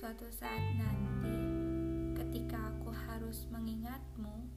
suatu saat nanti, ketika aku harus mengingatmu,